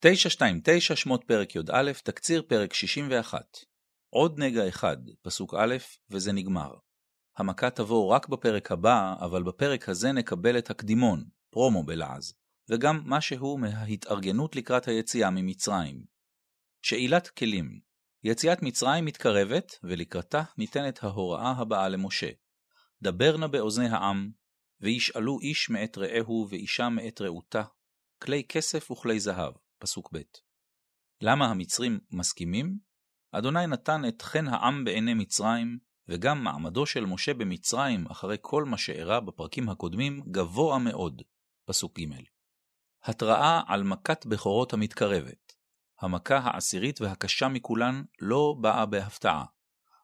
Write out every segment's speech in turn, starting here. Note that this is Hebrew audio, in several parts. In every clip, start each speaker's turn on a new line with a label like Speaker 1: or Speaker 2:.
Speaker 1: 929 שמות פרק י"א, תקציר פרק 61. עוד נגע אחד, פסוק א', וזה נגמר. המכה תבוא רק בפרק הבא, אבל בפרק הזה נקבל את הקדימון, פרומו בלעז, וגם משהו מההתארגנות לקראת היציאה ממצרים. שאילת כלים יציאת מצרים מתקרבת, ולקראתה ניתנת ההוראה הבאה למשה. דבר נא באוזני העם, וישאלו איש מאת רעהו ואישה מאת רעותה, כלי כסף וכלי זהב. פסוק ב'. למה המצרים מסכימים? אדוני נתן את חן העם בעיני מצרים, וגם מעמדו של משה במצרים, אחרי כל מה שאירע בפרקים הקודמים, גבוה מאוד. פסוק ג'. התראה על מכת בכורות המתקרבת. המכה העשירית והקשה מכולן לא באה בהפתעה.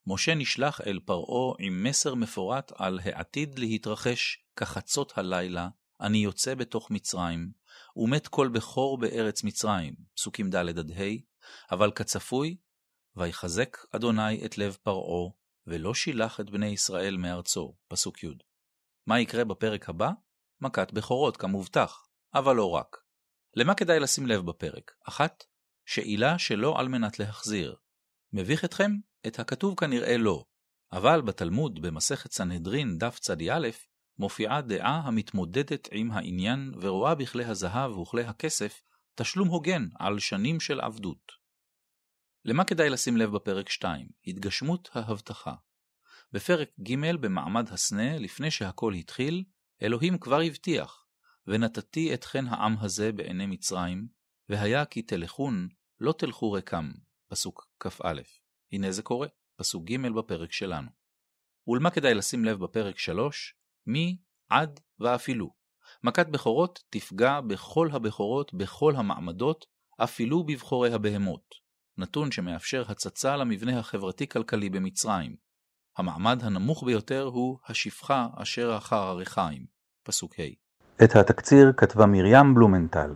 Speaker 1: משה נשלח אל פרעה עם מסר מפורט על העתיד להתרחש כחצות הלילה, אני יוצא בתוך מצרים, ומת כל בכור בארץ מצרים, פסוקים ד' עד ה', אבל כצפוי, ויחזק אדוני את לב פרעה, ולא שילח את בני ישראל מארצו, פסוק י'. מה יקרה בפרק הבא? מכת בכורות, כמובטח, אבל לא רק. למה כדאי לשים לב בפרק? אחת, שאילה שלא על מנת להחזיר. מביך אתכם? את הכתוב כנראה לא, אבל בתלמוד במסכת סנהדרין דף צדי א', מופיעה דעה המתמודדת עם העניין ורואה בכלי הזהב וכלי הכסף תשלום הוגן על שנים של עבדות. למה כדאי לשים לב בפרק 2? התגשמות ההבטחה. בפרק ג' במעמד הסנה, לפני שהכל התחיל, אלוהים כבר הבטיח, ונתתי את חן העם הזה בעיני מצרים, והיה כי תלכון, לא תלכו רקם, פסוק כ"א. הנה זה קורה, פסוק ג' בפרק שלנו. ולמה כדאי לשים לב בפרק 3? מי עד ואפילו. מכת בכורות תפגע בכל הבכורות בכל המעמדות, אפילו בבחורי הבהמות, נתון שמאפשר הצצה למבנה החברתי-כלכלי במצרים. המעמד הנמוך ביותר הוא השפחה אשר אחר הרחיים, פסוק ה'.
Speaker 2: את התקציר כתבה מרים בלומנטל.